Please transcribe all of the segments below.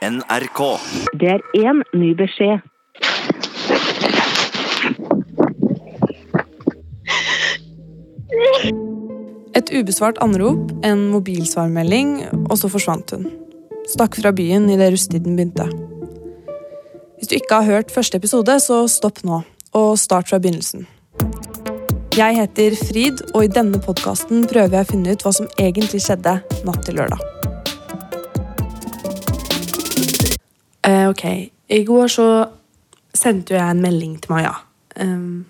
NRK. Det er én ny beskjed. Et ubesvart anrop, en mobilsvarmelding, og så forsvant hun. Stakk fra byen idet rusttiden begynte. Hvis du ikke har hørt første episode, så stopp nå, og start fra begynnelsen. Jeg heter Frid, og i denne podkasten prøver jeg å finne ut hva som egentlig skjedde natt til lørdag. Eh, ok, i går så sendte jo jeg en melding til Maja. Um,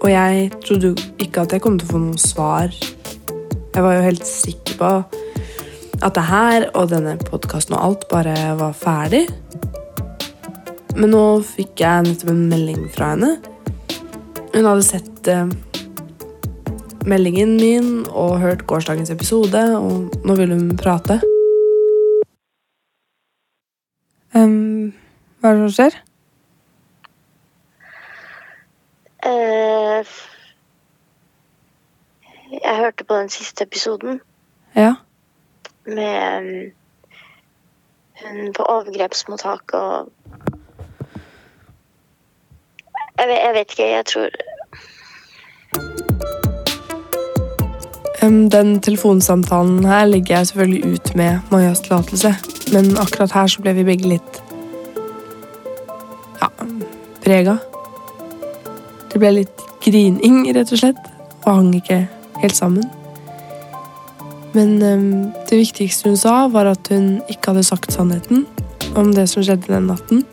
og jeg trodde jo ikke at jeg kom til å få noe svar. Jeg var jo helt sikker på at det her og denne podkasten og alt bare var ferdig. Men nå fikk jeg nettopp en melding fra henne. Hun hadde sett eh, meldingen min og hørt gårsdagens episode, og nå vil hun prate. Um, hva er det som skjer? Uh, jeg hørte på den siste episoden Ja. med um, hun på overgrepsmottak og jeg vet, jeg vet ikke, jeg tror Um, Den telefonsamtalen her legger jeg selvfølgelig ut med Majas tillatelse, men akkurat her så ble vi begge litt ja, prega. Det ble litt grining, rett og slett, og hang ikke helt sammen. Men um, det viktigste hun sa, var at hun ikke hadde sagt sannheten om det som skjedde den natten.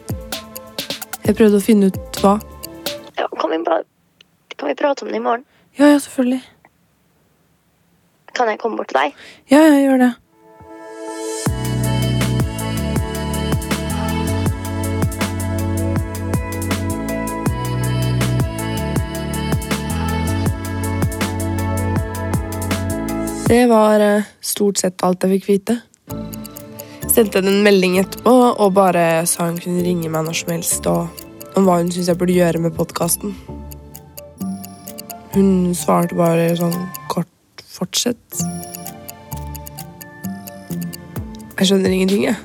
Jeg prøvde å finne ut hva. ja, kan, vi bare, kan vi prate om det i morgen? Ja, ja, selvfølgelig. Kan jeg komme bort til deg? Ja, jeg gjør det. Det var eh, stort sett alt jeg fikk vite. Sendte henne en melding etterpå og bare sa hun kunne ringe meg når som helst og om hva hun syntes jeg burde gjøre med podkasten. Hun svarte bare sånn kort 'fortsett'. Jeg skjønner ingenting, jeg.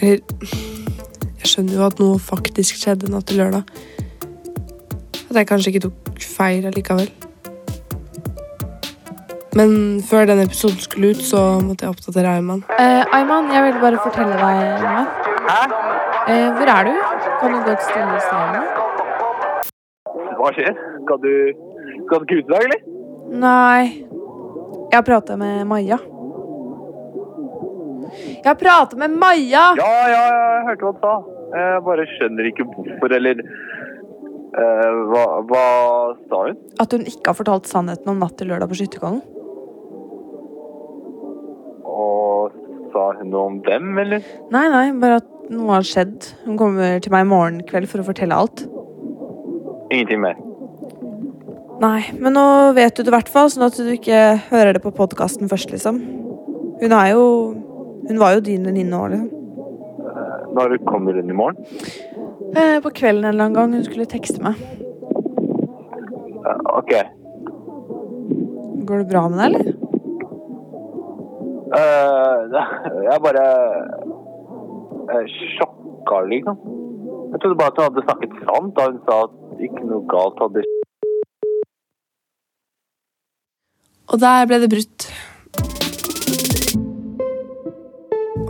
Eller Jeg skjønner jo at noe faktisk skjedde natt til lørdag. At jeg kanskje ikke tok feil allikevel. Men før den episoden skulle ut, så måtte jeg oppdatere Ayman. Eh, Ayman, jeg vil bare fortelle deg noe. Hæ? Eh, hvor er du? Kan du gå til stille stedet? Hva skjer? Skal du, skal du ikke ut i dag, eller? Nei. Jeg har prata med Maja. Jeg har prata med Maja! Ja, ja, ja, jeg hørte hva du sa. Jeg bare skjønner ikke hvorfor, eller eh, hva, hva sa hun? At hun ikke har fortalt sannheten om natt til lørdag på Skytterkollen. Noe om dem, eller? Nei, nei, bare at noe har skjedd. Hun kommer til meg i morgen kveld for å fortelle alt. Ingenting mer. Nei, men nå vet du det i hvert fall, sånn at du ikke hører det på podkasten først, liksom. Hun er jo Hun var jo din venninne òg, liksom. Når kommer hun i morgen? Eh, på kvelden en eller annen gang. Hun skulle tekste meg. Ok. Går det bra med deg, eller? Eh, jeg bare uh, sjokka, liksom. Jeg trodde bare at hun hadde snakket sant da hun sa at ikke noe galt hadde. Og der ble det brutt.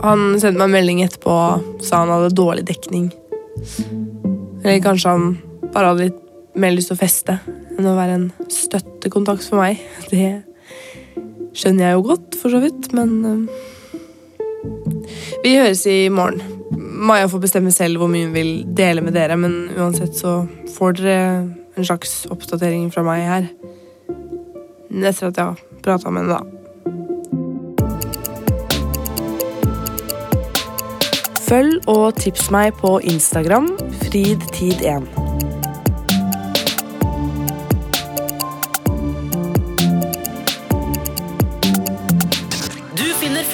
Han sendte meg en melding etterpå og sa han hadde dårlig dekning. Eller kanskje han bare hadde litt mer lyst til å feste enn å være en støttekontakt for meg. Det skjønner jeg jo godt, for så vidt, men eh, Vi høres i morgen. Maja får bestemme selv hvor mye hun vil dele med dere, men uansett så får dere en slags oppdatering fra meg her. Etter at jeg har prata med henne, da. Følg og tips meg på Instagram fridtid1.